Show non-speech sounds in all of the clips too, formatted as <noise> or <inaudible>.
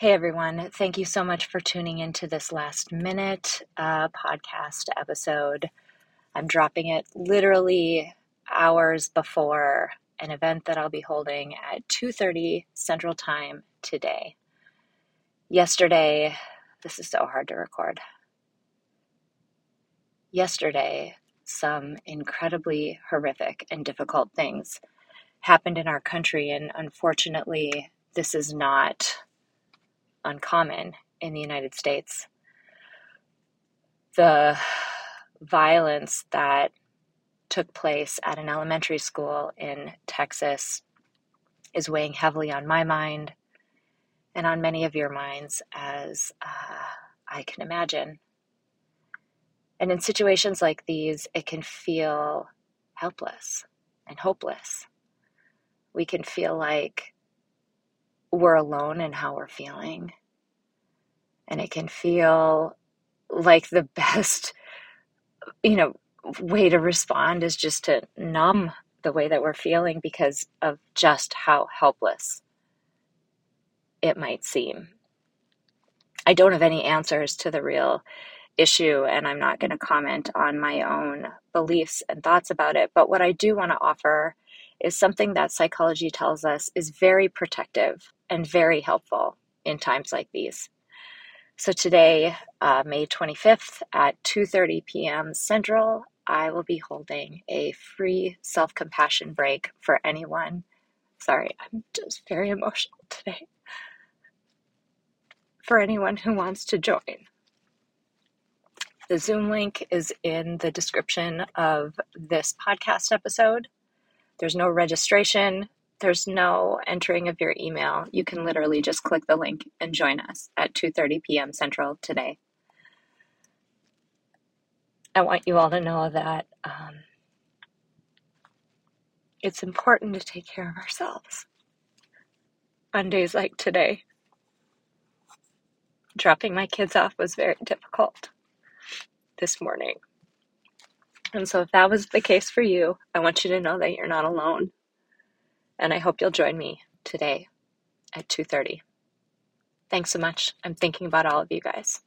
Hey everyone, thank you so much for tuning into this last minute uh, podcast episode. I'm dropping it literally hours before an event that I'll be holding at 2:30 Central Time today. Yesterday, this is so hard to record. Yesterday, some incredibly horrific and difficult things happened in our country and unfortunately, this is not uncommon in the United States. The violence that took place at an elementary school in Texas is weighing heavily on my mind and on many of your minds, as uh, I can imagine. And in situations like these, it can feel helpless and hopeless. We can feel like we're alone in how we're feeling. And it can feel like the <laughs> best, you know, way to respond is just to numb the way that we're feeling because of just how helpless it might seem. I don't have any answers to the real issue, and I'm not going to comment on my own beliefs and thoughts about it. But what I do want to offer is something that psychology tells us is very protective and very helpful in times like these. So today, uh, May 25th at 2:30 p.m. Central, I will be holding a free self-compassion break for anyone. Sorry, I'm just very emotional today. For anyone who wants to join. The Zoom link is in the description of this podcast episode. There's no registration, there's no entering of your email. You can literally just click the link and join us at 2:30 p.m. Central today. I want you all to know that um, it's important to take care of ourselves on days like today. Dropping my kids off was very difficult this morning. And so, if that was the case for you, I want you to know that you're not alone. And I hope you'll join me today at 2:30. Thanks so much. I'm thinking about all of you guys.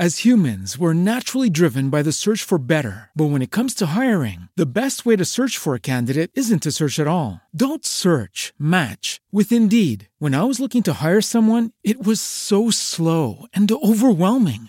As humans, we're naturally driven by the search for better. But when it comes to hiring, the best way to search for a candidate isn't to search at all. Don't search, match with Indeed. When I was looking to hire someone, it was so slow and overwhelming.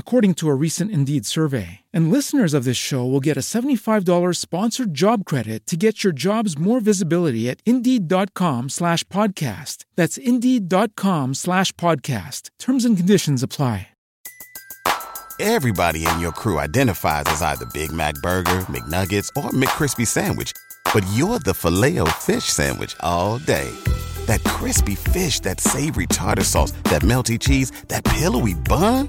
according to a recent Indeed survey. And listeners of this show will get a $75 sponsored job credit to get your jobs more visibility at Indeed.com slash podcast. That's Indeed.com slash podcast. Terms and conditions apply. Everybody in your crew identifies as either Big Mac Burger, McNuggets, or McCrispy Sandwich. But you're the filet fish Sandwich all day. That crispy fish, that savory tartar sauce, that melty cheese, that pillowy bun.